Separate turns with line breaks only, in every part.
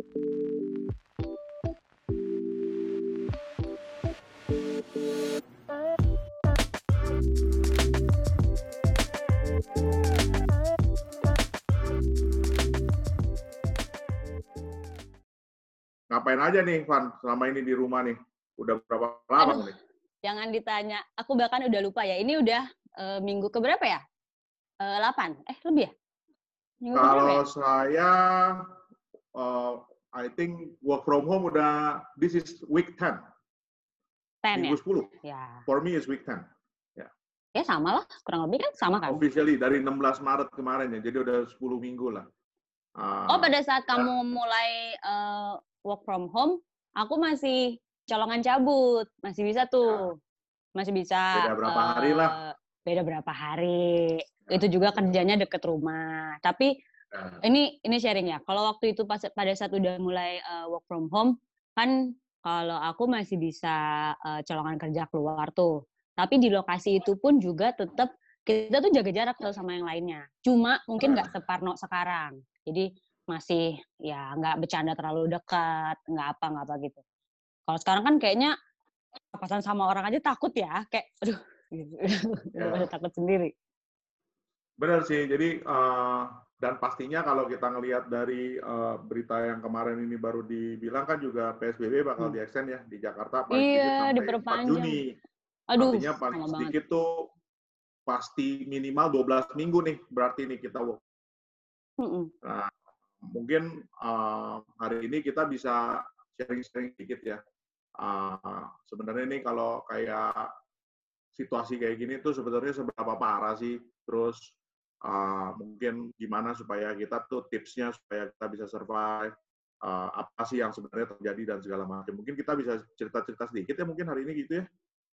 Ngapain aja nih, Van, selama ini di rumah nih? Udah berapa lama
Aduh,
nih?
jangan ditanya. Aku bahkan udah lupa ya. Ini udah uh, minggu keberapa ya? Uh, 8. Eh, lebih ya?
Minggu Kalau ya? saya, uh, I think work from home udah, this is week 10.
10
minggu
ya?
10.
Ya.
For me is week 10. Ya.
ya sama lah, kurang lebih kan sama kan?
Officially dari 16 Maret kemarin ya, jadi udah 10 minggu lah.
Uh, oh, pada saat uh, kamu mulai uh, work from home, aku masih colongan cabut, masih bisa tuh, ya. masih bisa.
Beda berapa uh, hari lah.
Beda berapa hari. Ya. Itu juga kerjanya deket rumah. Tapi ya. ini ini sharing ya. Kalau waktu itu pas pada saat udah mulai uh, work from home, kan kalau aku masih bisa uh, colongan kerja keluar tuh. Tapi di lokasi itu pun juga tetap kita tuh jaga jarak tuh sama yang lainnya. Cuma mungkin nggak separno sekarang. Jadi masih ya nggak bercanda terlalu dekat, nggak apa nggak apa gitu. Kalau sekarang kan kayaknya papasan sama orang aja takut ya, kayak aduh, gitu. ya. takut sendiri.
Benar sih, jadi uh, dan pastinya kalau kita ngelihat dari uh, berita yang kemarin ini baru dibilang kan juga PSBB bakal hmm. di-extend ya di Jakarta paling
iya, sedikit sampai 4 Juni.
Aduh, Artinya paling sedikit banget. tuh pasti minimal 12 minggu nih berarti nih kita work. Nah, mungkin uh, hari ini kita bisa sharing-sharing sedikit ya. Uh, sebenarnya ini kalau kayak situasi kayak gini tuh sebenarnya seberapa parah sih, terus uh, mungkin gimana supaya kita tuh tipsnya supaya kita bisa survive, uh, apa sih yang sebenarnya terjadi dan segala macam. Mungkin kita bisa cerita-cerita sedikit ya mungkin hari ini gitu ya.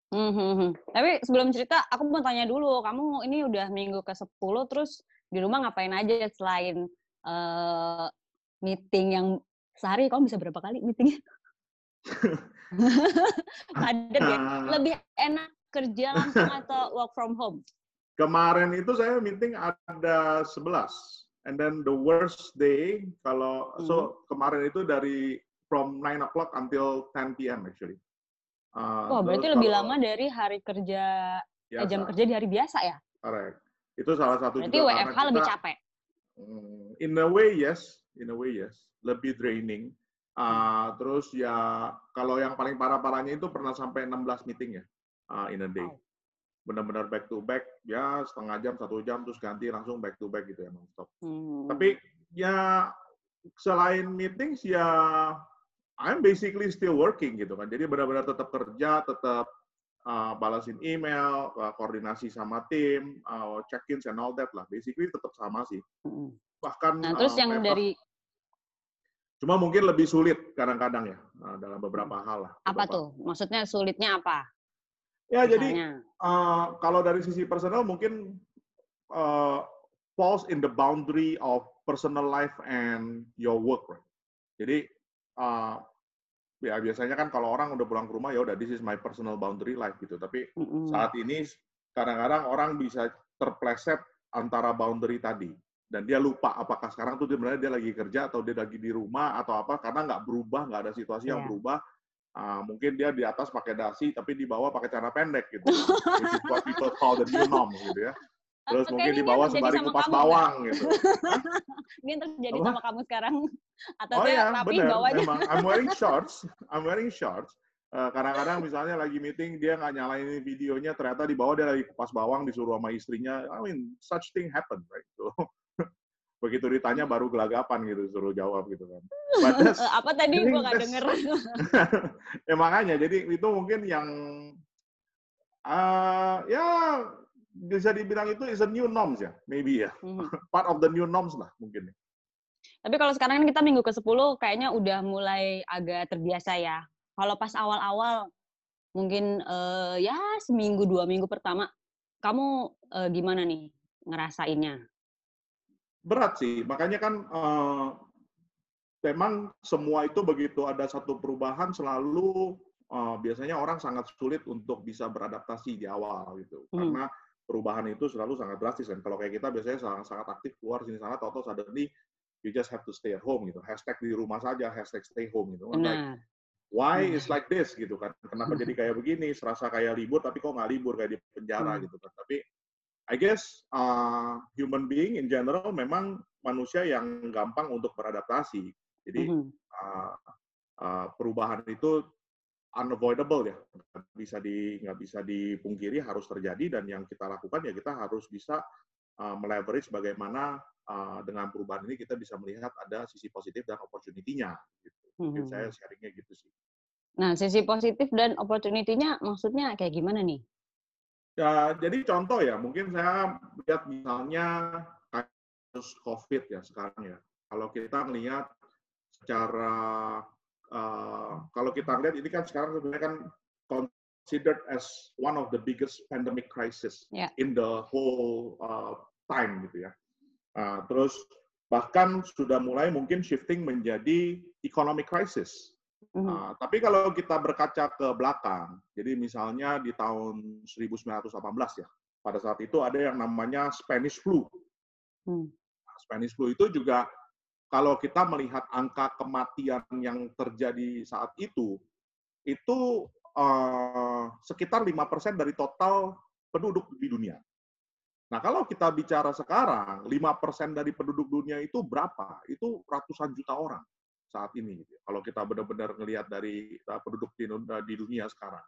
Mm-hmm. Tapi sebelum cerita, aku mau tanya dulu, kamu ini udah minggu ke-10, terus di rumah ngapain aja selain uh, meeting yang sehari kamu bisa berapa kali meetingnya? Padat ya. Lebih enak kerja langsung atau work from home?
Kemarin itu saya meeting ada 11. And then the worst day kalau hmm. so kemarin itu dari from 9 o'clock until 10 p.m. actually.
Uh, oh, berarti lebih lama dari hari kerja biasa. Eh, jam kerja di hari biasa ya?
Correct. Itu salah satu
berarti juga WFH lebih capek.
Hmm, in a way yes, in a way yes, lebih draining. Uh, terus ya kalau yang paling parah-parahnya itu pernah sampai 16 meeting ya uh, in a day. Benar-benar back to back ya setengah jam satu jam terus ganti langsung back to back gitu ya nonstop. Hmm. Tapi ya selain meetings ya I'm basically still working gitu kan. Jadi benar-benar tetap kerja, tetap uh, balasin email, uh, koordinasi sama tim, uh, check-ins and all that lah. Basically tetap sama sih. Bahkan
nah, terus uh, yang memang, dari
cuma mungkin lebih sulit kadang-kadang ya uh, dalam beberapa hal lah.
Apa tuh? Maksudnya sulitnya apa?
Ya Misalnya. jadi uh, kalau dari sisi personal mungkin uh, falls in the boundary of personal life and your work, right? Jadi uh, ya biasanya kan kalau orang udah pulang ke rumah ya udah this is my personal boundary life gitu. Tapi mm-hmm. saat ini kadang-kadang orang bisa terpleset antara boundary tadi dan dia lupa apakah sekarang tuh sebenarnya dia lagi kerja atau dia lagi di rumah atau apa karena nggak berubah nggak ada situasi yeah. yang iya. berubah uh, mungkin dia di atas pakai dasi tapi di bawah pakai celana pendek gitu. Which is what people call the new norm gitu ya. Terus Atau mungkin di bawah sembari kupas bawang kan? gitu.
Ini yang terjadi sama kamu sekarang. Atau
oh, ya,
rapi
bener.
bawahnya?
Emang, I'm wearing shorts. I'm wearing shorts. Uh, kadang-kadang misalnya lagi meeting dia nggak nyalain videonya ternyata di bawah dia lagi kupas bawang disuruh sama istrinya. I mean such thing happen right? So begitu ditanya baru gelagapan gitu suruh jawab gitu kan.
apa tadi gue nggak denger.
ya makanya jadi itu mungkin yang uh, ya bisa dibilang itu is a new norms ya, maybe ya. Mm-hmm. Part of the new norms lah mungkin.
Tapi kalau sekarang kan kita minggu ke-10 kayaknya udah mulai agak terbiasa ya. Kalau pas awal-awal mungkin uh, ya seminggu dua minggu pertama kamu uh, gimana nih ngerasainnya?
Berat sih, makanya kan uh, memang semua itu begitu ada satu perubahan selalu uh, biasanya orang sangat sulit untuk bisa beradaptasi di awal gitu. Hmm. Karena perubahan itu selalu sangat drastis kan. Kalau kayak kita biasanya sangat sangat aktif keluar sini sana, tahu-tahu suddenly you just have to stay at home gitu. Hashtag di rumah saja, hashtag stay home gitu.
Benar. Like,
why is like this gitu kan? Kenapa jadi kayak begini? Serasa kayak libur tapi kok nggak libur kayak di penjara hmm. gitu kan? Tapi I guess uh, human being in general memang manusia yang gampang untuk beradaptasi. Jadi mm -hmm. uh, uh, perubahan itu unavoidable ya, nggak bisa di nggak bisa dipungkiri harus terjadi dan yang kita lakukan ya kita harus bisa uh, meleverage bagaimana uh, dengan perubahan ini kita bisa melihat ada sisi positif dan opportunity-nya. Gitu. Mungkin mm -hmm. saya sharingnya gitu sih.
Nah, sisi positif dan opportunity-nya maksudnya kayak gimana nih?
Ya, jadi contoh ya, mungkin saya lihat misalnya kasus COVID ya sekarang ya. Kalau kita melihat secara uh, kalau kita lihat ini kan sekarang sebenarnya kan considered as one of the biggest pandemic crisis yeah. in the whole uh, time gitu ya. Uh, terus bahkan sudah mulai mungkin shifting menjadi economic crisis Mm-hmm. Tapi kalau kita berkaca ke belakang, jadi misalnya di tahun 1918 ya, pada saat itu ada yang namanya Spanish flu. Mm. Spanish flu itu juga kalau kita melihat angka kematian yang terjadi saat itu, itu uh, sekitar 5% dari total penduduk di dunia. Nah, kalau kita bicara sekarang, 5% dari penduduk dunia itu berapa? Itu ratusan juta orang saat ini. Gitu. Kalau kita benar-benar ngelihat dari uh, penduduk di, uh, di dunia sekarang,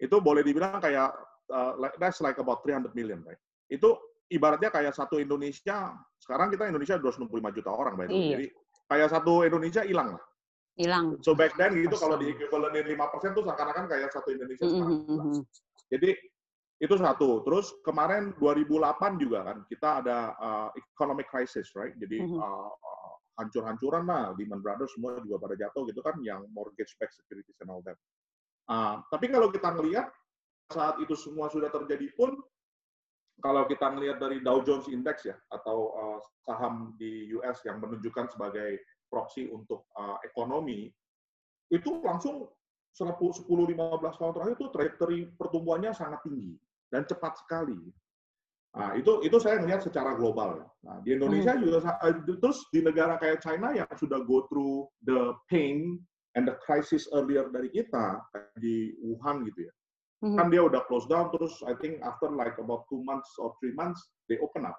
itu boleh dibilang kayak uh, that's like about 300 million, right? Itu ibaratnya kayak satu Indonesia. Sekarang kita Indonesia 265 juta orang, by iya. Jadi kayak satu Indonesia hilang lah.
Hilang.
So back then gitu kalau di equivalenin 5% tuh seakan-akan kayak satu Indonesia sekarang. Mm -hmm. Jadi itu satu. Terus kemarin 2008 juga kan kita ada uh, economic crisis, right? Jadi mm -hmm. uh, hancur-hancuran lah, Lehman Brothers semua juga pada jatuh gitu kan, yang mortgage backed securities and all that. Uh, tapi kalau kita ngelihat saat itu semua sudah terjadi pun, kalau kita melihat dari Dow Jones Index ya, atau uh, saham di US yang menunjukkan sebagai proxy untuk uh, ekonomi, itu langsung 10-15 tahun terakhir itu trajektori pertumbuhannya sangat tinggi dan cepat sekali. Nah, itu itu saya melihat secara global. Nah, di Indonesia hmm. juga uh, terus di negara kayak China yang sudah go through the pain and the crisis earlier dari kita di Wuhan gitu ya. Hmm. Kan dia udah close down terus I think after like about two months or three months they open up.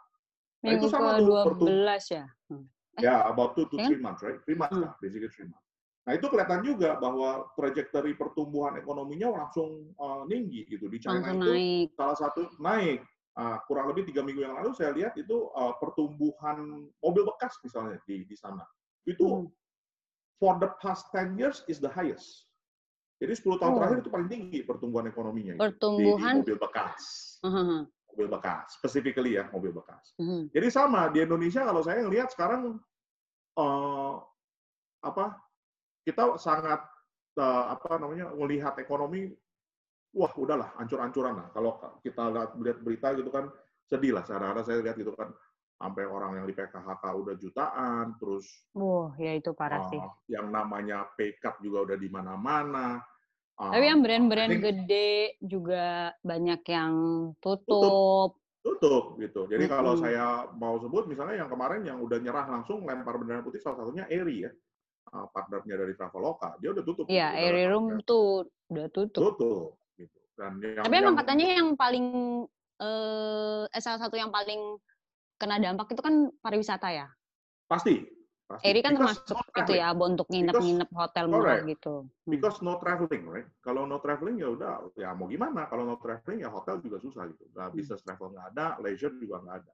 Nah, itu sama tuh 12 ya.
Hmm. Eh, ya, about two to ya? three months, right? Three months hmm. lah, basically three months. Nah itu kelihatan juga bahwa trajektori pertumbuhan ekonominya langsung uh, tinggi gitu di China langsung itu naik. salah satu naik uh, kurang lebih tiga minggu yang lalu saya lihat itu uh, pertumbuhan mobil bekas misalnya di di sana itu hmm. for the past 10 years is the highest. Jadi 10 tahun oh. terakhir itu paling tinggi pertumbuhan ekonominya
pertumbuhan
di, di mobil bekas. Uh-huh. Mobil bekas, specifically ya mobil bekas. Uh-huh. Jadi sama di Indonesia kalau saya ngelihat sekarang uh, apa kita sangat uh, apa namanya melihat ekonomi wah udahlah ancur-ancuran lah. Kalau kita lihat berita gitu kan sedih lah. Sekarang saya lihat gitu kan sampai orang yang di PKHK udah jutaan, terus
Wah, ya itu parah uh, sih.
Yang namanya paycut juga udah di mana-mana.
Uh, Tapi yang brand-brand gede juga banyak yang tutup.
Tutup, tutup gitu. Jadi -hmm. kalau saya mau sebut misalnya yang kemarin yang udah nyerah langsung lempar bendera putih salah satunya Eri ya. Uh, partnernya dari Traveloka, dia udah tutup.
Iya, Eri Room tuh udah tutup.
Tutup dan yang,
Tapi emang yang, katanya yang paling eh, salah satu yang paling kena dampak itu kan pariwisata ya?
Pasti. pasti.
Eri kan because termasuk no itu ya, untuk nginep-nginep hotel murah gitu.
Hmm. Because no traveling, right? Kalau no traveling ya udah, ya mau gimana? Kalau no traveling ya hotel juga susah gitu. Nggak hmm. business travel nggak ada, leisure juga nggak ada.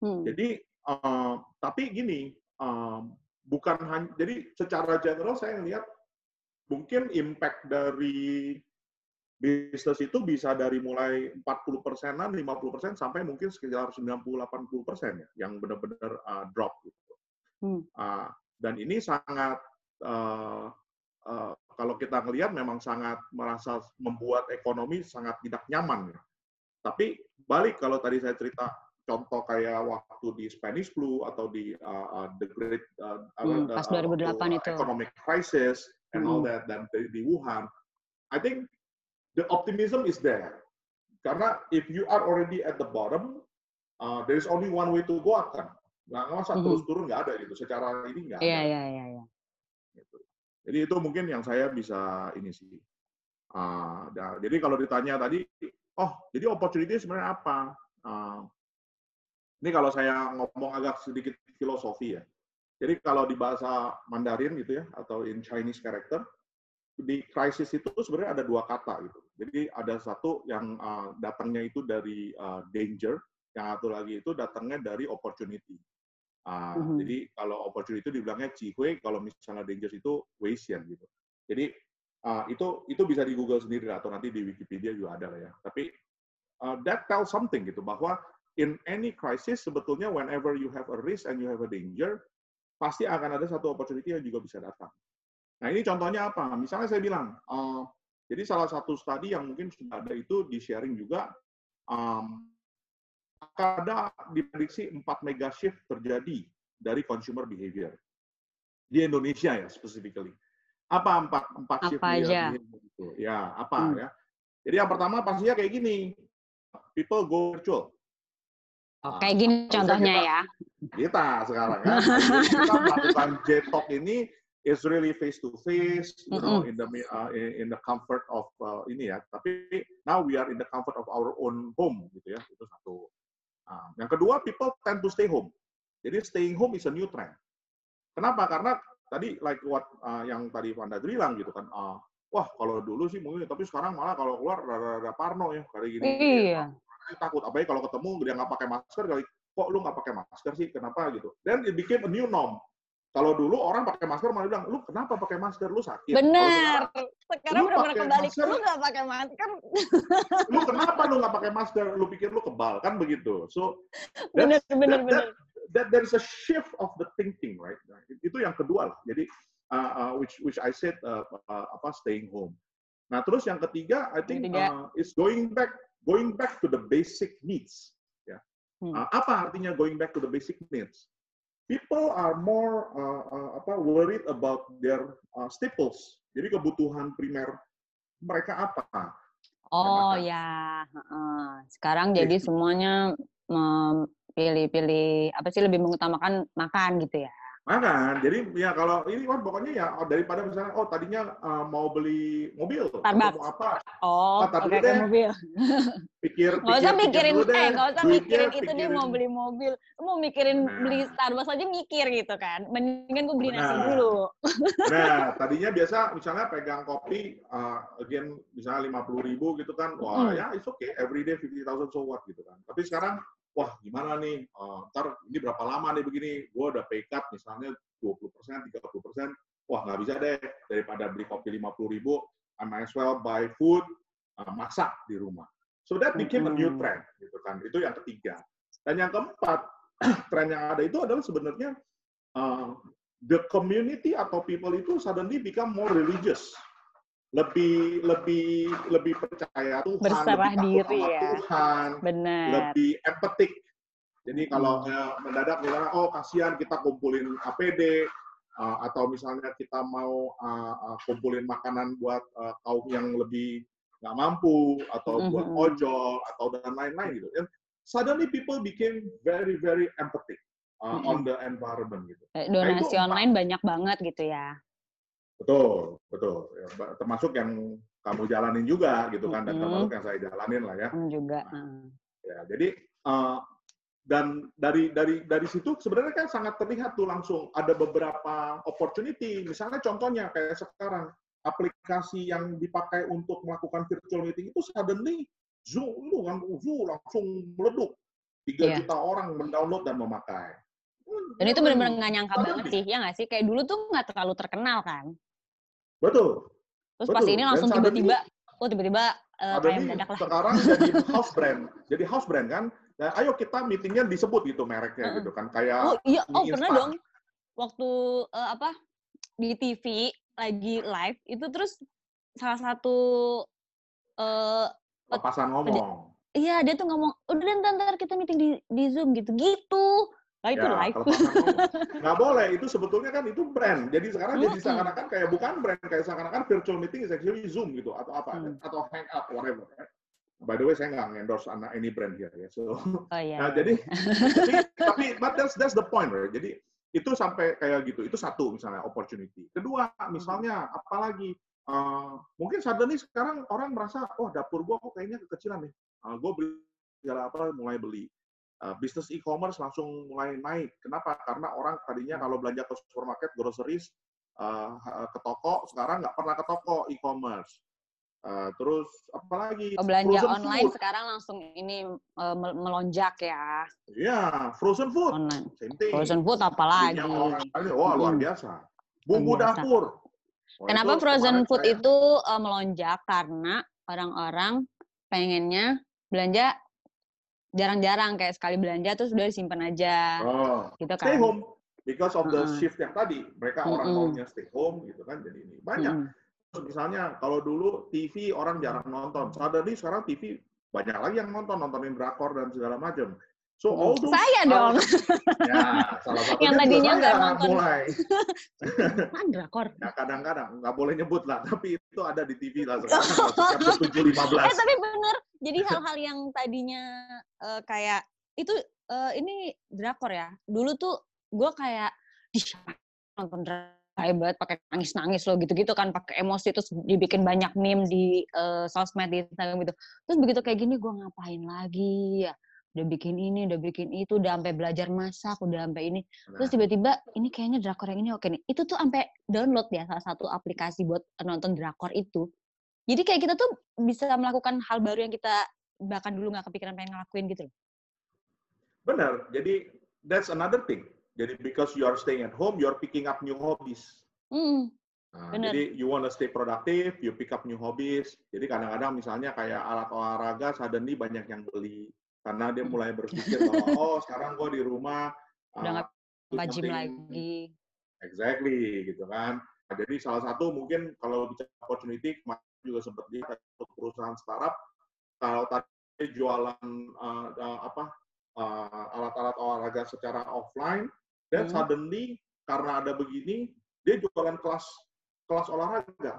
Hmm. Jadi, uh, tapi gini, um, bukan hanya, jadi secara general saya lihat mungkin impact dari bisnis itu bisa dari mulai 40 persenan, 50 persen, sampai mungkin sekitar 90-80 persen ya, yang benar-benar uh, drop. Gitu. Hmm. Uh, dan ini sangat, uh, uh, kalau kita ngelihat memang sangat merasa membuat ekonomi sangat tidak nyaman. Ya. Tapi balik kalau tadi saya cerita contoh kayak waktu di Spanish flu atau di uh, the Great uh,
hmm, pas 2008 uh, itu
economic crisis and hmm. all that dan di, di Wuhan, I think the optimism is there. Karena if you are already at the bottom, uh, there is only one way to go up kan. Nggak masa mm -hmm. terus turun nggak ada gitu. Secara ini nggak
yeah, ada. Iya, iya, iya.
Gitu. Jadi itu mungkin yang saya bisa ini sih. Uh, nah, jadi kalau ditanya tadi, oh jadi opportunity sebenarnya apa? Uh, ini kalau saya ngomong agak sedikit filosofi ya. Jadi kalau di bahasa Mandarin gitu ya, atau in Chinese character, di krisis itu sebenarnya ada dua kata gitu. Jadi ada satu yang uh, datangnya itu dari uh, danger, yang satu lagi itu datangnya dari opportunity. Uh, mm-hmm. Jadi kalau opportunity itu dibilangnya cihui, kalau misalnya danger itu weixian gitu. Jadi uh, itu itu bisa di Google sendiri atau nanti di Wikipedia juga ada lah ya. Tapi uh, that tells something gitu bahwa in any crisis sebetulnya whenever you have a risk and you have a danger, pasti akan ada satu opportunity yang juga bisa datang. Nah ini contohnya apa? Misalnya saya bilang, uh, jadi salah satu studi yang mungkin sudah ada itu di sharing juga, um, akan ada diprediksi 4 mega shift terjadi dari consumer behavior. Di Indonesia ya, specifically. Apa empat, empat
apa shift aja?
Itu? Ya, apa hmm. ya? Jadi yang pertama pastinya kayak gini, people go virtual.
Oh, kayak gini nah, contohnya
kita,
ya.
Kita sekarang kan, kita melakukan ini is really face to face, you know, in the uh, in the comfort of uh, ini ya. Tapi now we are in the comfort of our own home, gitu ya. Itu satu. Nah, yang kedua, people tend to stay home. Jadi staying home is a new trend. Kenapa? Karena tadi like what uh, yang tadi Wanda bilang gitu kan. Uh, wah kalau dulu sih mungkin, tapi sekarang malah kalau keluar rada-rada parno ya kayak gini.
Iya
takut apalagi kalau ketemu dia nggak pakai masker kali kok lu nggak pakai masker sih kenapa gitu dan it became a new norm kalau dulu orang pakai masker malah bilang lu kenapa pakai masker? Lu sakit.
Benar sekarang udah kembali masker, lu nggak pakai masker
lu kenapa lu nggak pakai masker? Lu pikir lu kebal. Kan begitu. So
benar benar benar
that there is a shift of the thinking right? Itu yang kedua lah. Jadi uh, uh, which which I said uh, uh, apa staying home. Nah terus yang ketiga I think uh, is going back going back to the basic needs. Ya. Hmm. Uh, apa artinya going back to the basic needs? People are more uh, uh, apa worried about their uh, staples. Jadi kebutuhan primer mereka apa?
Oh ya, uh, sekarang jadi semuanya pilih-pilih apa sih lebih mengutamakan makan gitu ya?
Makan. Jadi ya kalau ini kan pokoknya ya oh, daripada misalnya oh tadinya uh, mau beli mobil
Starbucks.
mau apa?
Oh, nah, okay, deh. mobil.
Pikir,
nggak usah mikirin, pikir eh nggak usah mikirin itu pikirin. dia mau beli mobil, mau mikirin nah. beli Starbucks aja mikir gitu kan. Mendingan gue beli nasi nah. dulu.
nah, tadinya biasa misalnya pegang kopi, uh, again misalnya lima puluh ribu gitu kan, wah hmm. ya it's okay, every day fifty thousand so what gitu kan. Tapi sekarang wah gimana nih, uh, ntar ini berapa lama nih begini, gue udah pay cut misalnya 20%, 30%, wah nggak bisa deh, daripada beli kopi 50 ribu, I might as well buy food, uh, masak di rumah. So that became a new trend, gitu kan. Itu yang ketiga. Dan yang keempat, tren yang ada itu adalah sebenarnya uh, the community atau people itu suddenly become more religious lebih lebih lebih percaya Tuhan,
berserah
lebih
diri ya.
Tuhan,
Benar.
lebih empatik. Jadi kalau hmm. ya, mendadak misalnya oh kasihan kita kumpulin APD uh, atau misalnya kita mau uh, uh, kumpulin makanan buat uh, kaum yang lebih nggak mampu atau mm-hmm. buat ojol atau dan lain-lain gitu. And suddenly people became very very empathic uh, mm-hmm. on the environment gitu.
Donasi nah, online banyak banget gitu ya.
Betul, betul. Ya, termasuk yang kamu jalanin juga gitu kan, dan termasuk yang saya jalanin lah ya.
Juga.
Nah, ya, jadi uh, dan dari dari dari situ sebenarnya kan sangat terlihat tuh langsung ada beberapa opportunity. Misalnya contohnya kayak sekarang aplikasi yang dipakai untuk melakukan virtual meeting itu suddenly Zoom itu kan Zoom langsung meleduk. 3 yeah. juta orang mendownload dan memakai.
Dan itu benar-benar nggak nyangka banget sih, ya nggak sih? Kayak dulu tuh nggak terlalu terkenal kan?
Betul.
Terus Betul. pas ini langsung tiba-tiba, oh tiba-tiba uh, kayak mendadak lah.
Sekarang jadi house brand, jadi house brand kan. Dan ayo kita meetingnya disebut gitu mereknya uh. gitu kan, kayak.
Oh iya, oh pernah dong. Waktu uh, apa di TV lagi live itu terus salah satu uh,
pasan ngomong.
Iya, dia tuh ngomong, udah ntar, ntar kita meeting di, di Zoom gitu-gitu. Nah, itu ya, live.
Nggak boleh, itu sebetulnya kan itu brand. Jadi sekarang jadi seakan-akan kayak bukan brand, kayak seakan-akan virtual meeting is actually Zoom gitu, atau apa, hmm. atau Hangout, whatever. by the way saya nggak endorse anak any brand here ya. So,
oh, iya.
nah, jadi, tapi, tapi but that's that's the point, right? Jadi itu sampai kayak gitu. Itu satu misalnya opportunity. Kedua, misalnya apalagi uh, mungkin suddenly sekarang orang merasa, oh dapur gua kok kayaknya kekecilan nih. Uh, gua beli segala apa mulai beli. Uh, bisnis e-commerce langsung mulai naik. Kenapa? Karena orang tadinya kalau belanja ke supermarket, groceries, uh, ke toko, sekarang nggak pernah ke toko e-commerce. Uh, terus apalagi
oh, belanja online food. sekarang langsung ini uh, melonjak ya.
Iya, frozen food.
Online. Frozen food apalagi.
wah luar biasa. Bumbu biasa. dapur.
Wah, Kenapa frozen food saya... itu uh, melonjak? Karena orang-orang pengennya belanja jarang-jarang kayak sekali belanja terus udah disimpan aja. Oh. Gitu kan.
Stay home because of the uh -huh. shift yang tadi. Mereka uh -huh. orang maunya stay home gitu kan jadi ini. Banyak. Uh -huh misalnya kalau dulu TV orang jarang nonton, suddenly sekarang TV banyak lagi yang nonton, nontonin drakor dan segala macam.
So all those saya dong.
Ya, salah satu
yang tadinya nggak nonton.
Mulai.
Drakor.
Ya kadang-kadang nggak boleh nyebut lah, tapi itu ada di TV lah sekarang tujuh lima belas.
Eh tapi bener, jadi hal-hal yang tadinya uh, kayak itu uh, ini drakor ya. Dulu tuh gue kayak di nonton drakor hebat pakai nangis nangis loh gitu gitu kan pakai emosi terus dibikin banyak meme di uh, sosmed di Instagram gitu terus begitu kayak gini gue ngapain lagi ya udah bikin ini udah bikin itu udah sampai belajar masak udah sampai ini. Terus tiba-tiba ini kayaknya drakor yang ini oke nih. Itu tuh sampai download ya salah satu aplikasi buat nonton drakor itu. Jadi kayak kita tuh bisa melakukan hal baru yang kita bahkan dulu nggak kepikiran pengen ngelakuin gitu loh.
Benar. Jadi that's another thing. Jadi because you are staying at home, you are picking up new hobbies. Mm. Nah, jadi you want to stay productive, you pick up new hobbies. Jadi kadang-kadang misalnya kayak alat olahraga suddenly banyak yang beli karena dia mulai berpikir bahwa oh sekarang gue di rumah
udah nggak uh, gym lagi.
Exactly gitu kan. Nah, jadi salah satu mungkin kalau bicara opportunity juga sempat lihat perusahaan startup kalau tadi jualan uh, uh, apa uh, alat-alat olahraga secara offline dan hmm. suddenly karena ada begini, dia jualan kelas kelas olahraga.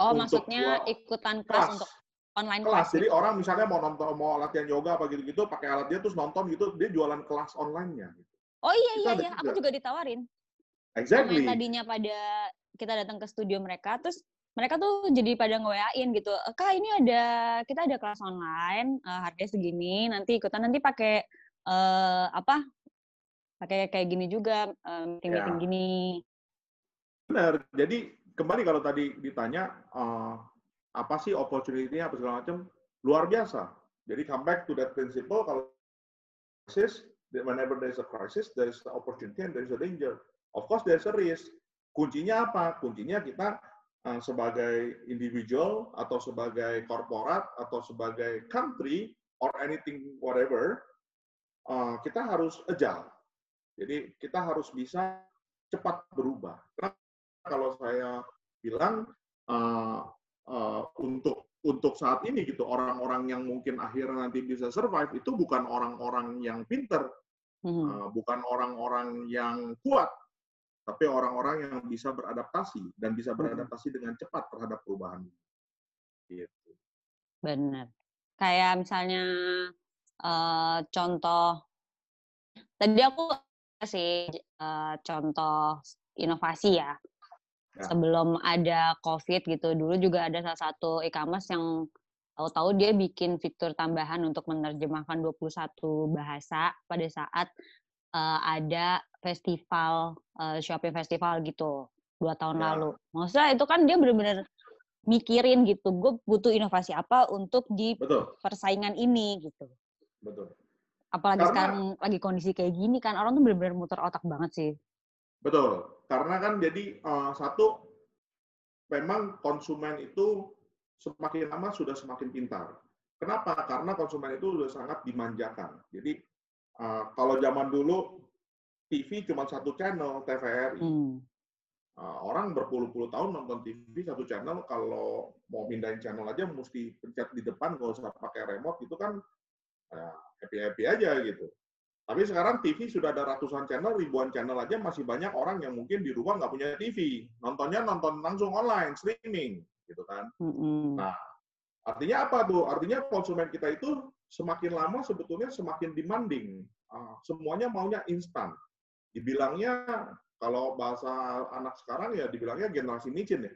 Oh, maksudnya ikutan kelas, kelas untuk online
kelas. kelas. Jadi gitu? orang misalnya mau nonton mau latihan yoga apa gitu-gitu pakai alat dia terus nonton gitu, dia jualan kelas online-nya gitu.
Oh iya iya iya, aku juga ditawarin.
Exactly.
Yang tadinya pada kita datang ke studio mereka terus mereka tuh jadi pada ngewain gitu, kak ini ada kita ada kelas online uh, harganya segini, nanti ikutan nanti pakai uh, apa pakai kayak gini juga meeting meeting ya. gini
benar jadi kembali kalau tadi ditanya uh, apa sih opportunity-nya apa segala macam luar biasa. Jadi come back to that principle kalau crisis whenever there is a crisis there is the opportunity and there is a danger. Of course there is a risk. Kuncinya apa? Kuncinya kita uh, sebagai individual atau sebagai korporat atau sebagai country or anything whatever uh, kita harus agile. Jadi kita harus bisa cepat berubah. Karena kalau saya bilang uh, uh, untuk untuk saat ini gitu orang-orang yang mungkin akhirnya nanti bisa survive itu bukan orang-orang yang pinter, hmm. uh, bukan orang-orang yang kuat, tapi orang-orang yang bisa beradaptasi dan bisa hmm. beradaptasi dengan cepat terhadap perubahan. Gitu.
Benar. Kayak misalnya uh, contoh tadi aku sih uh, contoh inovasi ya. Ya. Sebelum ada COVID gitu, dulu juga ada salah satu e-commerce yang tahu-tahu dia bikin fitur tambahan untuk menerjemahkan 21 bahasa pada saat uh, ada festival uh, shopping festival gitu dua tahun ya. lalu. Maksudnya itu kan dia benar-benar mikirin gitu, gue butuh inovasi apa untuk di Betul. persaingan ini gitu.
Betul
apalagi karena, sekarang lagi kondisi kayak gini kan orang tuh benar-benar muter otak banget sih
betul. Karena kan jadi uh, satu memang konsumen itu semakin lama sudah semakin pintar. Kenapa? Karena konsumen itu sudah sangat dimanjakan. Jadi uh, kalau zaman dulu TV cuma satu channel TVRI hmm. uh, orang berpuluh-puluh tahun nonton TV satu channel kalau mau pindahin channel aja mesti pencet di depan kalau usah pakai remote itu kan uh, happy-happy aja gitu. Tapi sekarang TV sudah ada ratusan channel, ribuan channel aja masih banyak orang yang mungkin di rumah nggak punya TV. Nontonnya nonton langsung online, streaming, gitu kan. Mm-hmm. Nah, Artinya apa tuh? Artinya konsumen kita itu semakin lama sebetulnya semakin demanding. Uh, semuanya maunya instan. Dibilangnya kalau bahasa anak sekarang ya dibilangnya generasi micin ya.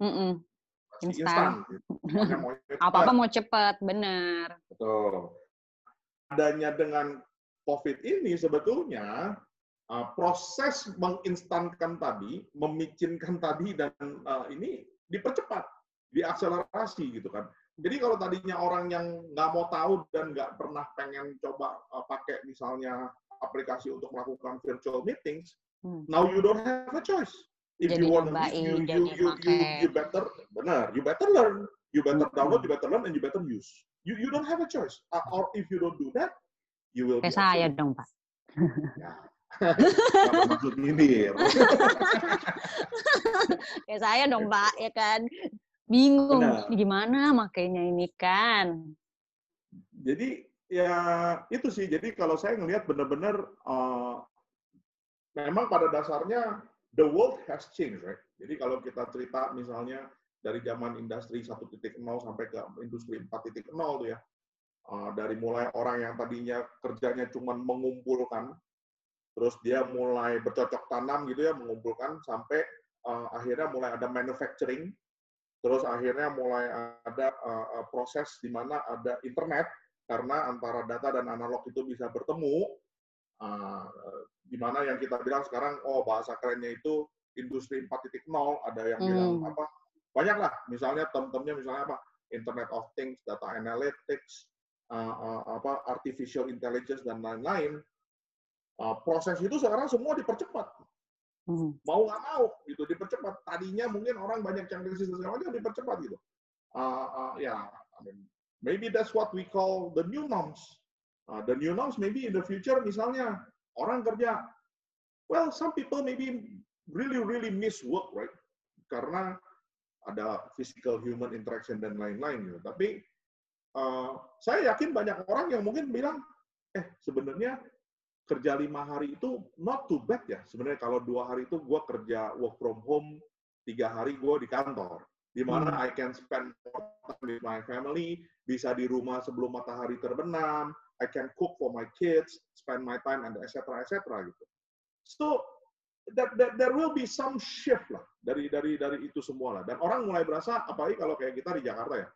Mm -mm. Instan. Gitu. Apa-apa mau cepat, benar.
Betul. Adanya dengan COVID ini sebetulnya uh, proses menginstankan tadi, memicinkan tadi dan uh, ini dipercepat diakselerasi gitu kan. Jadi kalau tadinya orang yang nggak mau tahu dan nggak pernah pengen coba uh, pakai misalnya aplikasi untuk melakukan virtual meetings, hmm. now you don't have a choice.
If jadi you want to you, you, you, you,
you better, benar, you better learn, you better hmm. download, you better learn, and you better use. You you don't have a choice. Uh, or if you don't do that, you will.
Kayak saya dong pak.
Ya. maksud ini.
Kayak saya dong pak, ya kan bingung Benar. gimana makainya ini kan.
Jadi ya itu sih. Jadi kalau saya ngelihat benar-benar uh, memang pada dasarnya the world has changed, right? Jadi kalau kita cerita misalnya dari zaman industri 1.0 sampai ke industri 4.0 tuh ya. Uh, dari mulai orang yang tadinya kerjanya cuma mengumpulkan, terus dia mulai bercocok tanam gitu ya, mengumpulkan sampai uh, akhirnya mulai ada manufacturing, Terus akhirnya mulai ada uh, proses di mana ada internet karena antara data dan analog itu bisa bertemu. Uh, di mana yang kita bilang sekarang, oh bahasa kerennya itu industri 4.0, ada yang hmm. bilang apa? Banyak lah, misalnya term-termnya misalnya apa? Internet of Things, data analytics, uh, uh, apa artificial intelligence dan lain-lain. Uh, proses itu sekarang semua dipercepat Hmm. Mau nggak mau gitu dipercepat. Tadinya mungkin orang banyak yang krisis segala macam dipercepat gitu. Uh, uh, ya, yeah, I mean, maybe that's what we call the new norms. Uh, the new norms maybe in the future misalnya orang kerja, well some people maybe really really miss work right karena ada physical human interaction dan lain-lain gitu. Tapi uh, saya yakin banyak orang yang mungkin bilang, eh sebenarnya kerja lima hari itu not too bad ya. Sebenarnya kalau dua hari itu gue kerja work from home, tiga hari gue di kantor. Di mana hmm. I can spend more time with my family, bisa di rumah sebelum matahari terbenam, I can cook for my kids, spend my time, and etc. etc. gitu. So that, that there will be some shift lah dari dari dari itu semua lah. Dan orang mulai berasa, apalagi kalau kayak kita di Jakarta ya,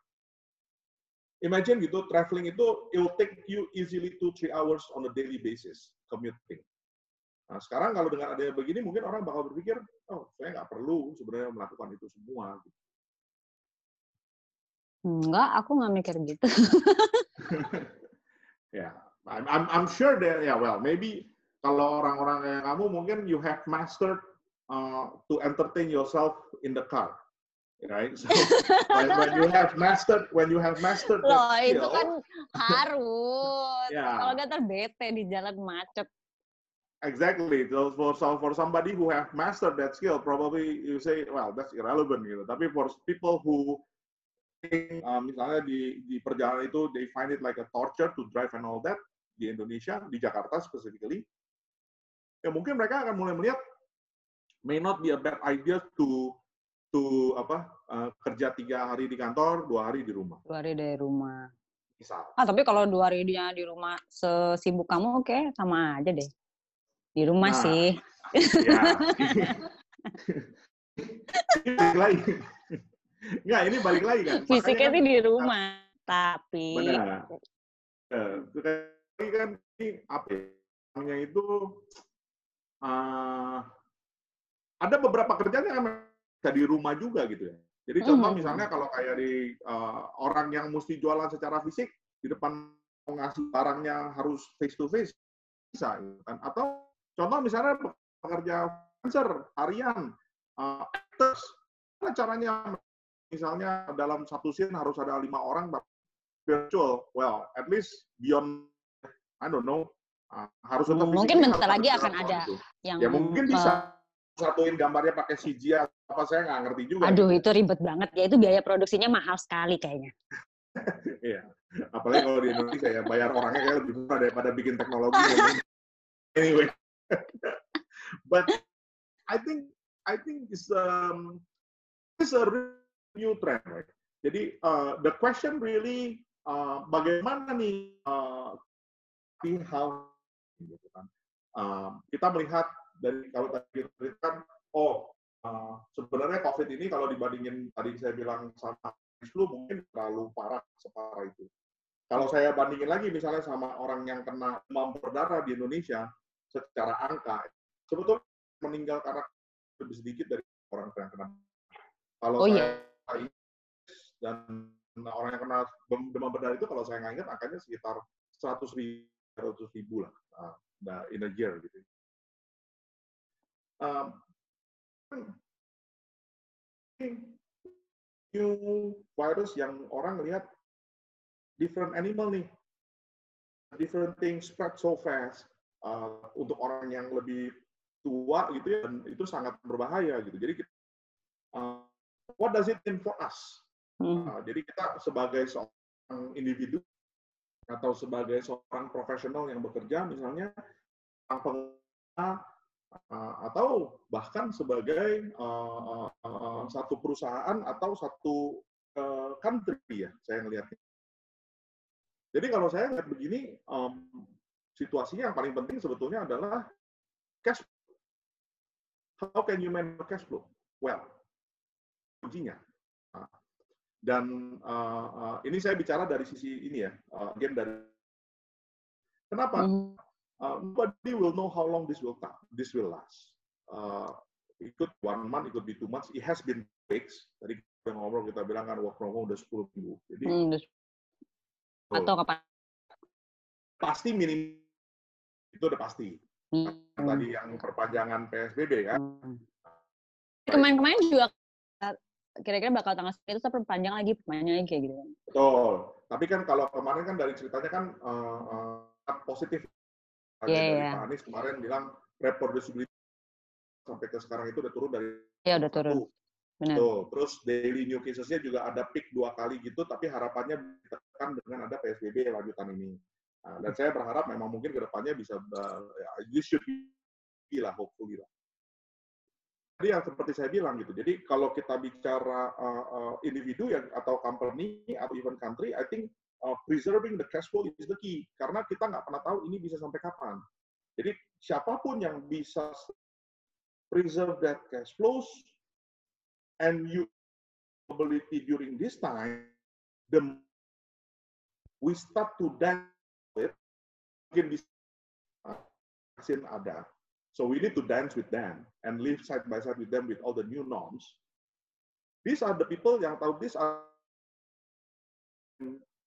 imagine gitu traveling itu it will take you easily two three hours on a daily basis commuting. Nah sekarang kalau dengan adanya begini mungkin orang bakal berpikir oh saya nggak perlu sebenarnya melakukan itu semua.
Enggak, aku nggak mikir gitu.
ya, yeah. I'm, I'm I'm sure that ya yeah, well maybe kalau orang-orang kayak kamu mungkin you have mastered uh, to entertain yourself in the car right? So when, when you have mastered, when you have mastered
Loh, skill, itu kan harus. yeah. Kalau nggak terbete di jalan macet.
Exactly. So for for somebody who have mastered that skill, probably you say, well, that's irrelevant gitu. Tapi for people who uh, misalnya di di perjalanan itu they find it like a torture to drive and all that di Indonesia, di Jakarta specifically, ya mungkin mereka akan mulai melihat may not be a bad idea to to apa uh, kerja tiga hari di kantor, dua hari di rumah.
Dua hari dari rumah. Misal. Ah tapi kalau dua hari dia di rumah sesibuk kamu, oke okay, sama aja deh. Di rumah nah, sih. Ya.
balik lagi. Enggak, ini balik lagi kan.
Fisiknya sih di rumah, tapi.
Benar. Uh, kan ini apa ya? Namanya itu uh, ada beberapa kerjaan yang bisa di rumah juga gitu ya. Jadi contoh mm -hmm. misalnya kalau kayak di uh, orang yang mesti jualan secara fisik di depan ngasih barangnya harus face to face bisa gitu kan. Atau contoh misalnya pekerja freelancer harian uh, actors caranya misalnya dalam satu scene harus ada lima orang virtual well at least beyond I don't know uh, harus
tetap mungkin bentar lagi akan ada itu. yang
ya mungkin bisa satuin gambarnya pakai CGI apa saya nggak ngerti juga.
Aduh itu ribet banget ya itu biaya produksinya mahal sekali kayaknya.
Iya, apalagi kalau di Indonesia ya bayar orangnya kayak lebih murah daripada bikin teknologi. anyway, but I think I think it's um it's a new trend, right? Jadi uh, the question really uh, bagaimana nih uh, how gitu kan. Uh, kita melihat dari kalau tadi kita kan oh uh, sebenarnya COVID ini kalau dibandingin tadi saya bilang sama flu mungkin terlalu parah separah itu. Kalau saya bandingin lagi misalnya sama orang yang kena demam berdarah di Indonesia secara angka, sebetulnya meninggal karena lebih sedikit dari orang yang kena. Kalau oh, saya iya. dan orang yang kena demam berdarah itu kalau saya nggak ingat angkanya sekitar 100 ribu, 100 ribu lah uh, in a year gitu. Um, new virus yang orang lihat different animal nih. Different things spread so fast. Uh, untuk orang yang lebih tua gitu ya, dan itu sangat berbahaya gitu. Jadi uh, what does it mean for us? Hmm. Uh, jadi kita sebagai seorang individu atau sebagai seorang profesional yang bekerja misalnya pengguna uh, atau bahkan sebagai uh, uh, satu perusahaan atau satu uh, country ya saya melihatnya jadi kalau saya lihat begini, situasinya yang paling penting sebetulnya adalah cash How can you manage cash flow? Well, kuncinya. Nah, dan ini saya bicara dari sisi ini ya, uh, again dari kenapa? Uh, nobody will know how long this will take, this will last. Uh, ikut one month, ikut be two months. It has been weeks. Tadi kita ngobrol kita bilang kan work from home udah 10 minggu. Jadi hmm,
atau kapan?
Pasti minim itu udah pasti. Hmm. Tadi yang perpanjangan PSBB kan. Hmm.
Kemarin-kemarin juga kira-kira bakal tanggal itu saya perpanjang lagi perpanjang lagi kayak gitu kan.
Betul. Tapi kan kalau kemarin kan dari ceritanya kan uh, uh, positif. Yeah, dari yeah. Pak Anies kemarin bilang reproducibility sampai ke sekarang itu udah turun dari
Iya, udah turun.
Benar. Tuh, terus daily new cases-nya juga ada peak dua kali gitu, tapi harapannya ditekan dengan ada PSBB lanjutan ini. Nah, dan saya berharap memang mungkin ke depannya bisa, uh, ya, this should be lah, hopefully lah. Jadi yang seperti saya bilang gitu, jadi kalau kita bicara uh, uh, individu yang atau company atau even country, I think uh, preserving the cash flow is the key. Karena kita nggak pernah tahu ini bisa sampai kapan. Jadi siapa pun yang bisa preserve that cash flows, and you ability during this time, the we start to dance with mungkin bisa ada. So we need to dance with them and live side by side with them with all the new norms. These are the people yang tahu this are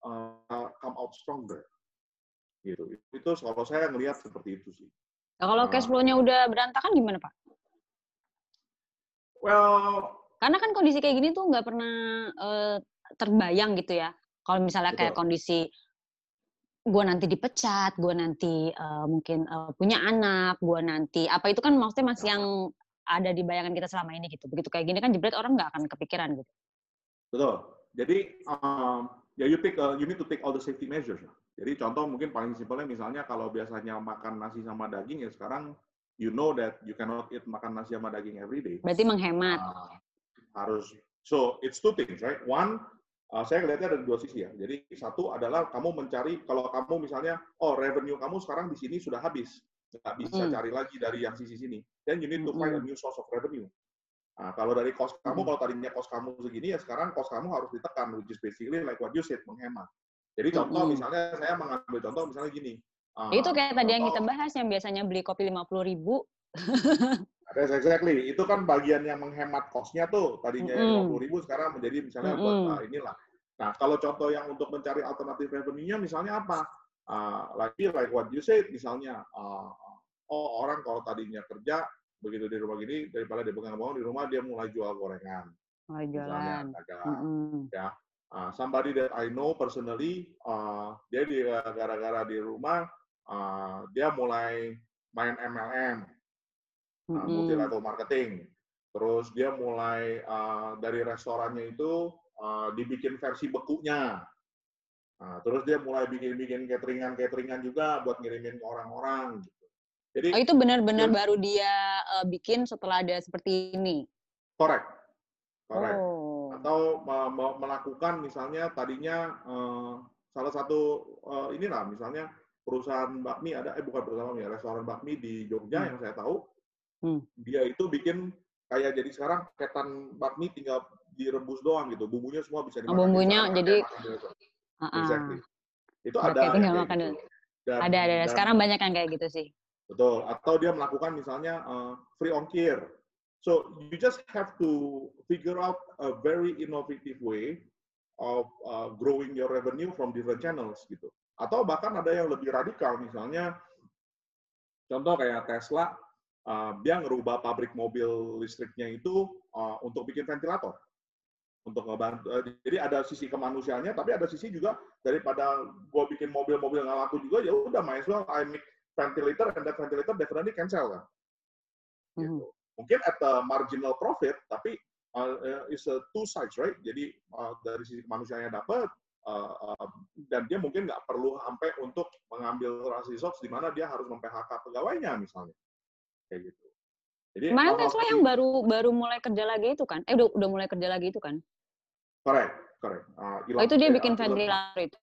uh, come out stronger. Gitu. Itu kalau saya ngelihat seperti itu sih.
Nah, kalau cash flow-nya udah berantakan gimana, Pak?
Well,
karena kan kondisi kayak gini tuh nggak pernah uh, terbayang gitu ya. Kalau misalnya kayak kondisi gue nanti dipecat, gue nanti uh, mungkin uh, punya anak, gue nanti apa itu kan maksudnya masih yang ada di bayangan kita selama ini gitu. Begitu kayak gini kan jebret orang nggak akan kepikiran gitu.
Betul. Jadi um, ya you take uh, you need to take all the safety measures. Jadi contoh mungkin paling simpelnya misalnya kalau biasanya makan nasi sama daging ya sekarang you know that you cannot eat makan nasi sama daging every day.
Berarti menghemat.
Uh, harus so it's two things right one uh, saya lihatnya ada dua sisi ya jadi satu adalah kamu mencari kalau kamu misalnya oh revenue kamu sekarang di sini sudah habis nggak bisa hmm. cari lagi dari yang sisi sini then you need to find a new source of revenue Nah, kalau dari cost kamu, kalau tadinya cost kamu segini, ya sekarang cost kamu harus ditekan, which is basically like what you said, menghemat. Jadi contoh, mm misalnya saya mengambil contoh misalnya gini.
Uh, itu kayak tadi yang kita bahas, yang biasanya beli kopi lima puluh ribu,
Yes, exactly. Itu kan bagian yang menghemat kosnya tuh. Tadinya mm. 50 ribu sekarang menjadi misalnya mm. buat nah, inilah. Nah, kalau contoh yang untuk mencari alternatif revenue-nya misalnya apa? Uh, lagi like what you said, misalnya, uh, oh orang kalau tadinya kerja, begitu di rumah gini, daripada dia pegang bangun di rumah, dia mulai jual gorengan.
Mulai jualan.
Misalnya, mm -hmm. ya. Uh, somebody that I know personally, uh, dia gara-gara di rumah, uh, dia mulai main MLM uh, multi level marketing. Terus dia mulai uh, dari restorannya itu uh, dibikin versi bekunya. Nah, terus dia mulai bikin-bikin cateringan-cateringan juga buat ngirimin ke orang-orang.
Jadi oh, itu benar-benar baru dia uh, bikin setelah ada seperti ini.
Korek. Korek. Oh. Atau melakukan misalnya tadinya uh, salah satu uh, inilah misalnya perusahaan bakmi ada eh bukan perusahaan bakmi ya restoran bakmi di Jogja hmm. yang saya tahu hmm. dia itu bikin kayak jadi sekarang ketan bakmi tinggal direbus doang gitu bumbunya semua bisa
dimakan oh, bumbunya jadi uh -uh.
exactly itu ada
tinggal makan gitu. dan, ada ada dan, sekarang banyak yang kayak gitu sih
betul. Atau dia melakukan misalnya uh, free ongkir. So you just have to figure out a very innovative way of uh, growing your revenue from different channels gitu. Atau bahkan ada yang lebih radikal, misalnya contoh kayak Tesla, uh, dia ngerubah pabrik mobil listriknya itu uh, untuk bikin ventilator. Untuk ngebantu, uh, jadi ada sisi kemanusiaannya, tapi ada sisi juga daripada gue bikin mobil-mobil nggak laku juga, ya udah might well I make ventilator and that ventilator definitely cancel kan. Gitu. Mungkin at the marginal profit, tapi uh, is a two sides, right? Jadi uh, dari sisi kemanusiaannya dapat, Uh, uh, dan dia mungkin nggak perlu sampai untuk mengambil socks di mana dia harus mem-PHK pegawainya misalnya kayak gitu.
Jadi Kemarin Tesla yang baru baru mulai kerja lagi itu kan? Eh udah udah mulai kerja lagi itu kan?
Correct, correct. Uh,
oh, itu dia bikin ventilator itu.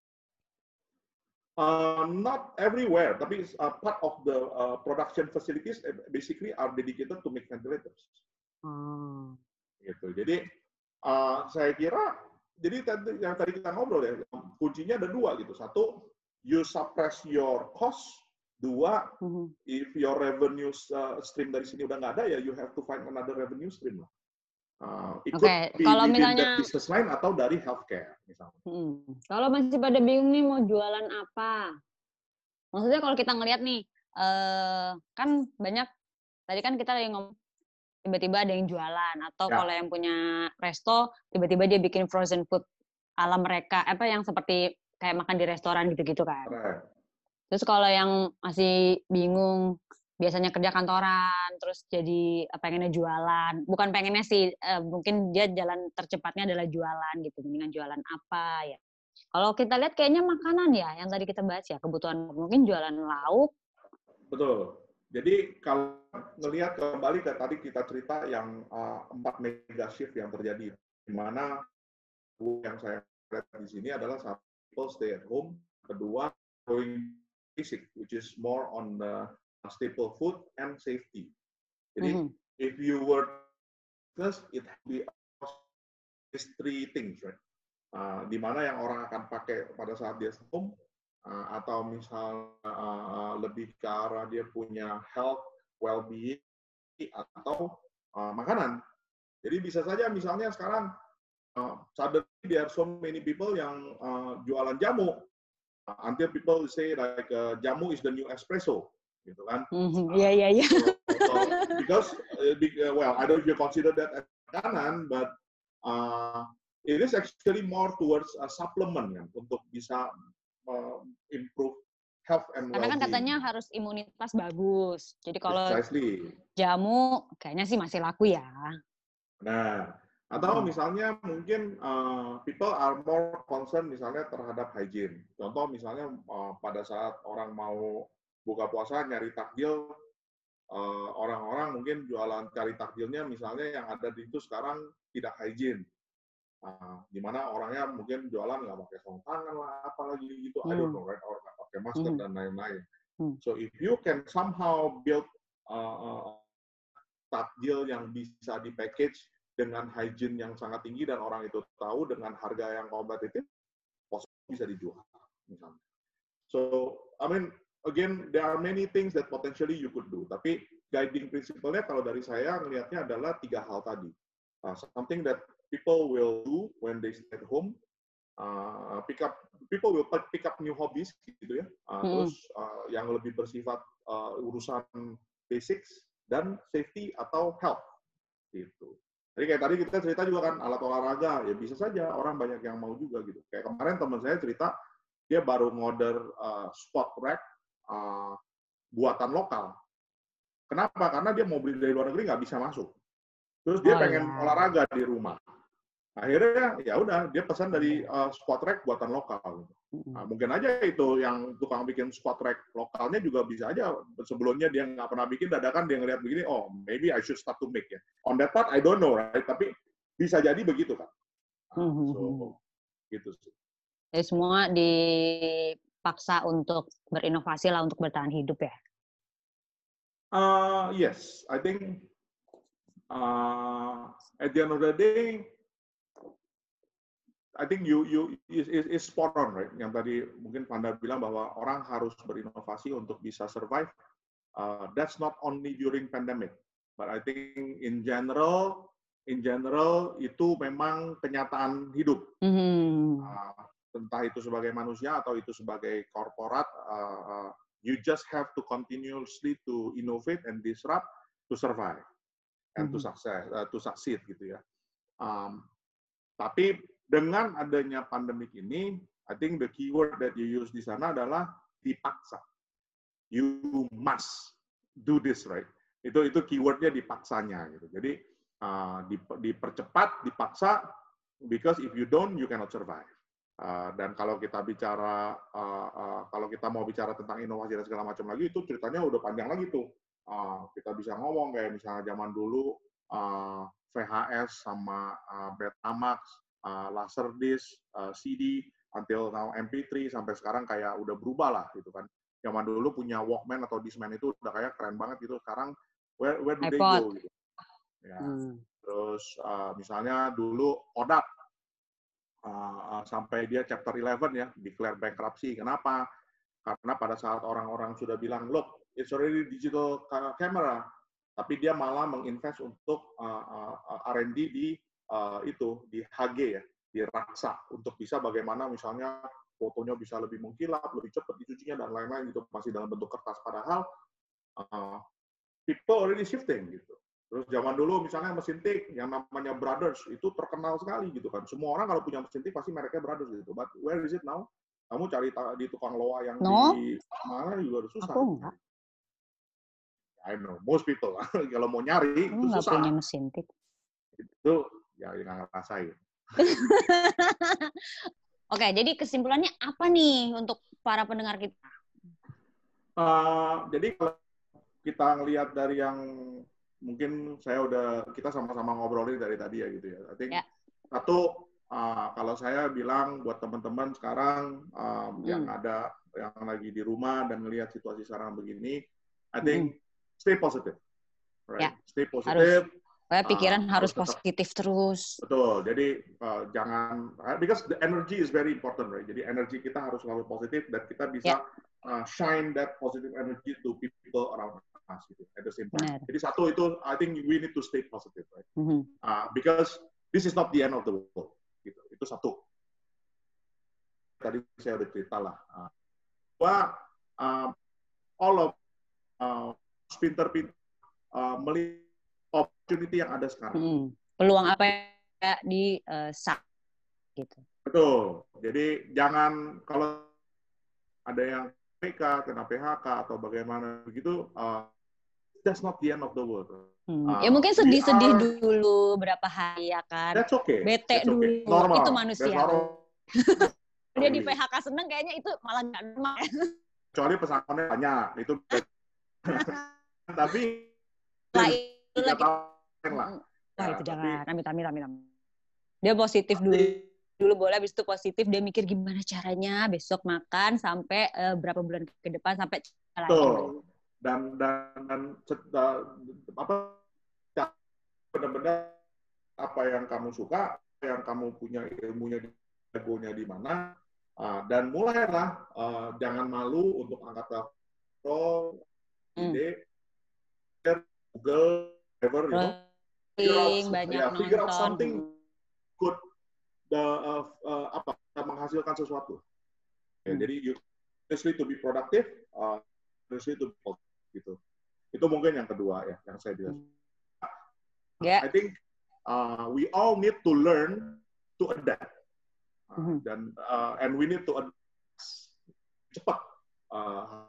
Uh, not everywhere, tapi uh, part of the uh, production facilities basically are dedicated to make ventilators. Hmm. Gitu. Jadi uh, saya kira jadi tadi yang tadi kita ngobrol ya, kuncinya ada dua gitu. Satu, you suppress your cost. Dua, mm-hmm. if your revenue uh, stream dari sini udah nggak ada ya, you have to find another revenue stream lah. Uh, ikut okay. kalau misalnya business line atau dari healthcare misalnya. Hmm.
Kalau masih pada bingung nih mau jualan apa, maksudnya kalau kita ngelihat nih, uh, kan banyak tadi kan kita lagi ngomong tiba-tiba ada yang jualan atau ya. kalau yang punya resto tiba-tiba dia bikin frozen food ala mereka apa yang seperti kayak makan di restoran gitu-gitu kan. Right. Terus kalau yang masih bingung biasanya kerja kantoran terus jadi eh, pengennya jualan. Bukan pengennya sih uh, mungkin dia jalan tercepatnya adalah jualan gitu mendingan jualan apa ya. Kalau kita lihat kayaknya makanan ya yang tadi kita bahas ya kebutuhan mungkin jualan lauk.
Betul. Jadi kalau melihat kembali ke tadi kita cerita yang uh, empat mega shift yang terjadi, di mana yang saya lihat di sini adalah satu stay at home, kedua going basic, which is more on the staple food and safety. Jadi mm -hmm. if you were first, it be these three things, right? Uh, di mana yang orang akan pakai pada saat dia home, uh, atau misal uh, lebih ke arah dia punya health, well-being, atau uh, makanan. Jadi bisa saja misalnya sekarang uh, suddenly there are so many people yang uh, jualan jamu. Uh, until people say like uh, jamu is the new espresso, gitu kan?
Iya iya iya.
Because uh, well, I don't you consider that as makanan, but uh, it is actually more towards a supplement kan, untuk bisa improve health and
Karena kan katanya harus imunitas bagus. Jadi kalau Precisely. jamu kayaknya sih masih laku ya.
Nah, atau hmm. misalnya mungkin uh, people are more concerned misalnya terhadap hygiene. Contoh misalnya uh, pada saat orang mau buka puasa nyari takjil, uh, orang-orang mungkin jualan cari takjilnya misalnya yang ada di itu sekarang tidak hygiene. Uh, di mana orangnya mungkin jualan nggak pakai sarung tangan lah, apalagi gitu, hmm. I don't know, right? Or nggak pakai masker hmm. dan lain-lain. Hmm. So if you can somehow build uh, uh, takjil yang bisa di package dengan hygiene yang sangat tinggi dan orang itu tahu dengan harga yang kompetitif, bisa dijual misalnya. So I mean again there are many things that potentially you could do. Tapi guiding principle-nya kalau dari saya melihatnya adalah tiga hal tadi. Uh, something that people will do when they stay at home. Uh, pick up people will pick up new hobbies gitu ya. Uh, hmm. Terus uh, yang lebih bersifat uh, urusan basics dan safety atau health gitu. Jadi kayak tadi kita cerita juga kan alat olahraga ya bisa saja orang banyak yang mau juga gitu. Kayak kemarin teman saya cerita dia baru ngorder uh, squat rack uh, buatan lokal. Kenapa? Karena dia mau beli dari luar negeri nggak bisa masuk. Terus dia oh, pengen ya. olahraga di rumah akhirnya ya udah dia pesan dari uh, squat rack buatan lokal nah, mungkin aja itu yang tukang bikin squat rack lokalnya juga bisa aja sebelumnya dia nggak pernah bikin dadakan dia ngeliat begini oh maybe I should start to make ya on that part I don't know right tapi bisa jadi begitu kan Uh, so gitu sih.
Jadi semua dipaksa untuk berinovasi lah untuk bertahan hidup ya.
Uh, yes, I think uh, at the end of the day, I think you you is, is, is spot on, right? Yang tadi mungkin Panda bilang bahwa orang harus berinovasi untuk bisa survive. Uh, that's not only during pandemic, but I think in general, in general itu memang kenyataan hidup. Mm-hmm. Uh, entah itu sebagai manusia atau itu sebagai korporat, uh, uh, you just have to continuously to innovate and disrupt to survive and mm-hmm. to success, uh, to succeed gitu ya. Um, tapi dengan adanya pandemik ini, I think the keyword that you use di sana adalah dipaksa. You must do this, right? Itu itu keywordnya dipaksanya gitu. Jadi uh, dipercepat, dipaksa, because if you don't, you cannot survive. Uh, dan kalau kita bicara, uh, uh, kalau kita mau bicara tentang inovasi dan segala macam lagi, itu ceritanya udah panjang lagi tuh. Uh, kita bisa ngomong kayak misalnya zaman dulu uh, VHS sama uh, Betamax uh, Laserdisc, uh, CD, until now MP3 sampai sekarang kayak udah berubah lah gitu kan. Zaman dulu punya Walkman atau Discman itu udah kayak keren banget gitu. Sekarang where where do they go gitu. Ya. Hmm. Terus uh, misalnya dulu Kodak uh, sampai dia chapter 11 ya, declare bankruptcy. Kenapa? Karena pada saat orang-orang sudah bilang, look, it's already digital camera, tapi dia malah menginvest untuk uh, uh, R&D di uh, itu di HG ya, di raksa untuk bisa bagaimana misalnya fotonya bisa lebih mengkilap, lebih cepat dicucinya dan lain-lain gitu masih dalam bentuk kertas padahal uh, people already shifting gitu. Terus zaman dulu misalnya mesin tik yang namanya Brothers itu terkenal sekali gitu kan. Semua orang kalau punya mesin tik pasti mereknya Brothers gitu. But where is it now? Kamu cari di tukang loa yang no. di mana juga susah. Aku enggak. I know, most people kalau mau nyari
Aku itu susah. punya mesin tik.
Itu ya nggak ngerasain.
Oke, jadi kesimpulannya apa nih untuk para pendengar kita?
Uh, jadi kalau kita ngelihat dari yang mungkin saya udah kita sama-sama ngobrolin dari tadi ya gitu ya. I think yeah. satu uh, kalau saya bilang buat teman-teman sekarang um, hmm. yang ada yang lagi di rumah dan ngelihat situasi sekarang begini, I think hmm. stay positive, right? Yeah. Stay positive. Harus
Supaya pikiran uh, harus positif terus.
Betul. Jadi uh, jangan uh, because the energy is very important, right? Jadi energi kita harus selalu positif dan kita bisa yeah. uh, shine that positive energy to people around gitu, at the same time. Benar. Jadi satu itu I think we need to stay positive, right? Mm -hmm. uh, because this is not the end of the world. Gitu. Itu satu. Tadi saya udah cerita lah. Uh, bahwa uh, all of uh, pinter-pinter uh, melihat opportunity yang ada sekarang. Hmm.
Peluang apa ya di uh, gitu.
Betul. Jadi jangan kalau ada yang PK, kena PHK atau bagaimana begitu, uh, that's not the end of the world.
Hmm. Uh, ya mungkin sedih-sedih are, dulu berapa hari ya kan.
That's okay.
Bete that's dulu. Okay. Normal. Itu manusia. Dia di PHK seneng kayaknya itu malah nggak normal.
Kecuali pesangonnya banyak. Itu tapi
lagi lah. Wah, itu jangan. Amit, amit, amit, amit. Dia positif dulu. Dulu boleh, habis itu positif. Dia mikir gimana caranya besok makan sampai uh, berapa bulan ke depan sampai
Betul. Dan, dan, dan, dan apa benar-benar apa yang kamu suka, yang kamu punya ilmunya di jagonya di mana, uh, dan mulailah uh, jangan malu untuk angkat telepon, hmm. ide, Google, whatever, you know,
figure out, banyak
ya, figure out something good the uh, uh, apa menghasilkan sesuatu. Ya, hmm. Jadi you to be productive, uh, to be gitu. Itu mungkin yang kedua ya, yang saya bilang. Yeah. I think uh, we all need to learn to adapt, uh, mm-hmm. dan uh, and we need to adapt cepat uh,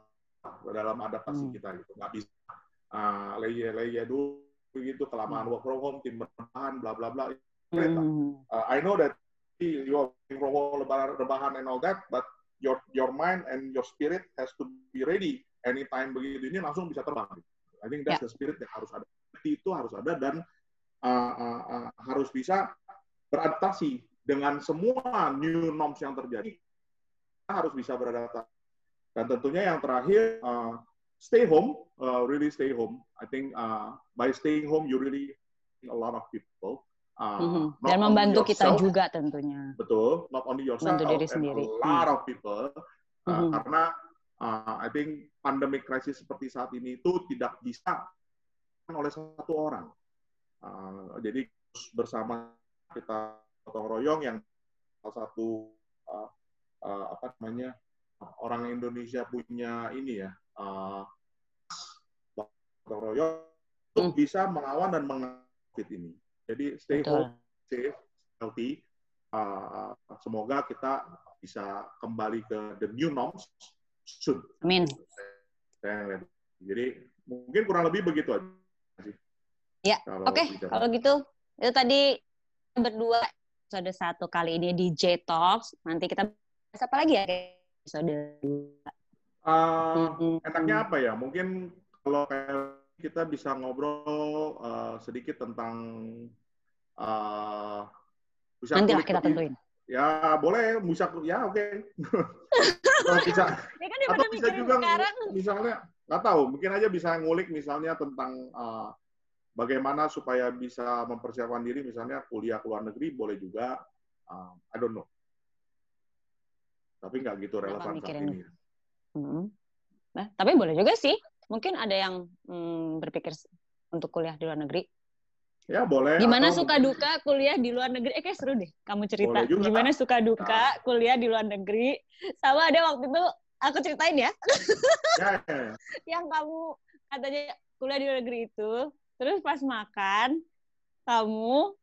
dalam adaptasi mm. kita gitu. Nggak bisa uh, leye-leye dulu begitu kelamaan hmm. work from home, tim rebahan, bla bla bla. Mm. Uh, I know that you are working from home, rebahan and all that, but your your mind and your spirit has to be ready anytime begitu ini langsung bisa terbang. I think that's yeah. the spirit yang harus ada. Itu harus ada dan uh, uh, uh, harus bisa beradaptasi dengan semua new norms yang terjadi, kita harus bisa beradaptasi. Dan tentunya yang terakhir, uh, stay home, uh, really stay home. I think uh, by staying home, you really a lot of people.
Uh, mm-hmm. Dan membantu yourself, kita juga tentunya.
Betul, not only yourself,
Bantu diri sendiri.
a lot of people. Uh, mm-hmm. Karena uh, I think pandemic crisis seperti saat ini itu tidak bisa oleh satu orang. Uh, jadi bersama kita gotong royong yang salah satu uh, uh, apa namanya orang Indonesia punya ini ya uh, gotong royong untuk hmm. bisa melawan dan mengangkut ini. Jadi stay Betul. home, safe, healthy. Uh, semoga kita bisa kembali ke the new norms.
Amin.
Jadi mungkin kurang lebih begitu aja.
Ya, oke. Okay. Kalau gitu, itu tadi berdua episode satu kali ini di J Talks. Nanti kita bahas apa lagi ya episode dua?
Uh, hmm. Enaknya apa ya? Mungkin kalau kita bisa ngobrol uh, sedikit tentang uh,
bisa nanti lah kita tentuin
ya boleh bisa ya oke okay. bisa ya kan atau bisa juga sekarang. misalnya nggak tahu mungkin aja bisa ngulik misalnya tentang uh, bagaimana supaya bisa mempersiapkan diri misalnya kuliah ke luar negeri boleh juga uh, I don't know tapi nggak gitu relevan saat ini
hmm. nah, tapi boleh juga sih Mungkin ada yang hmm, berpikir untuk kuliah di luar negeri.
Ya boleh.
Gimana suka duka kuliah di luar negeri? Eh kayak seru deh kamu cerita. Gimana suka duka nah. kuliah di luar negeri? Sama ada waktu itu aku ceritain ya. ya, ya, ya. yang kamu katanya kuliah di luar negeri itu, terus pas makan kamu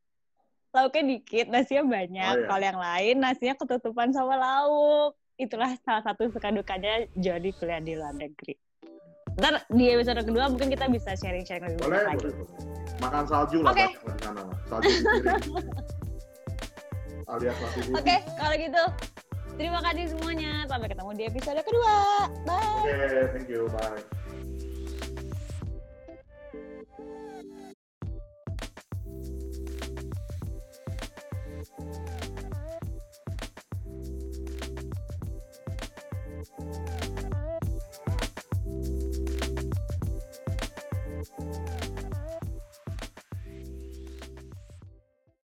lauknya dikit, nasinya banyak. Oh, ya. Kalau yang lain nasinya ketutupan sama lauk. Itulah salah satu suka dukanya jadi kuliah di luar negeri. Ntar di episode kedua mungkin kita bisa sharing-sharing lebih
boleh, lagi. Boleh. Makan salju lah okay. di sana. Salju Alias Oke,
okay, kalau gitu terima kasih semuanya. Sampai ketemu di episode kedua. Bye.
Oke, okay, thank you. Bye.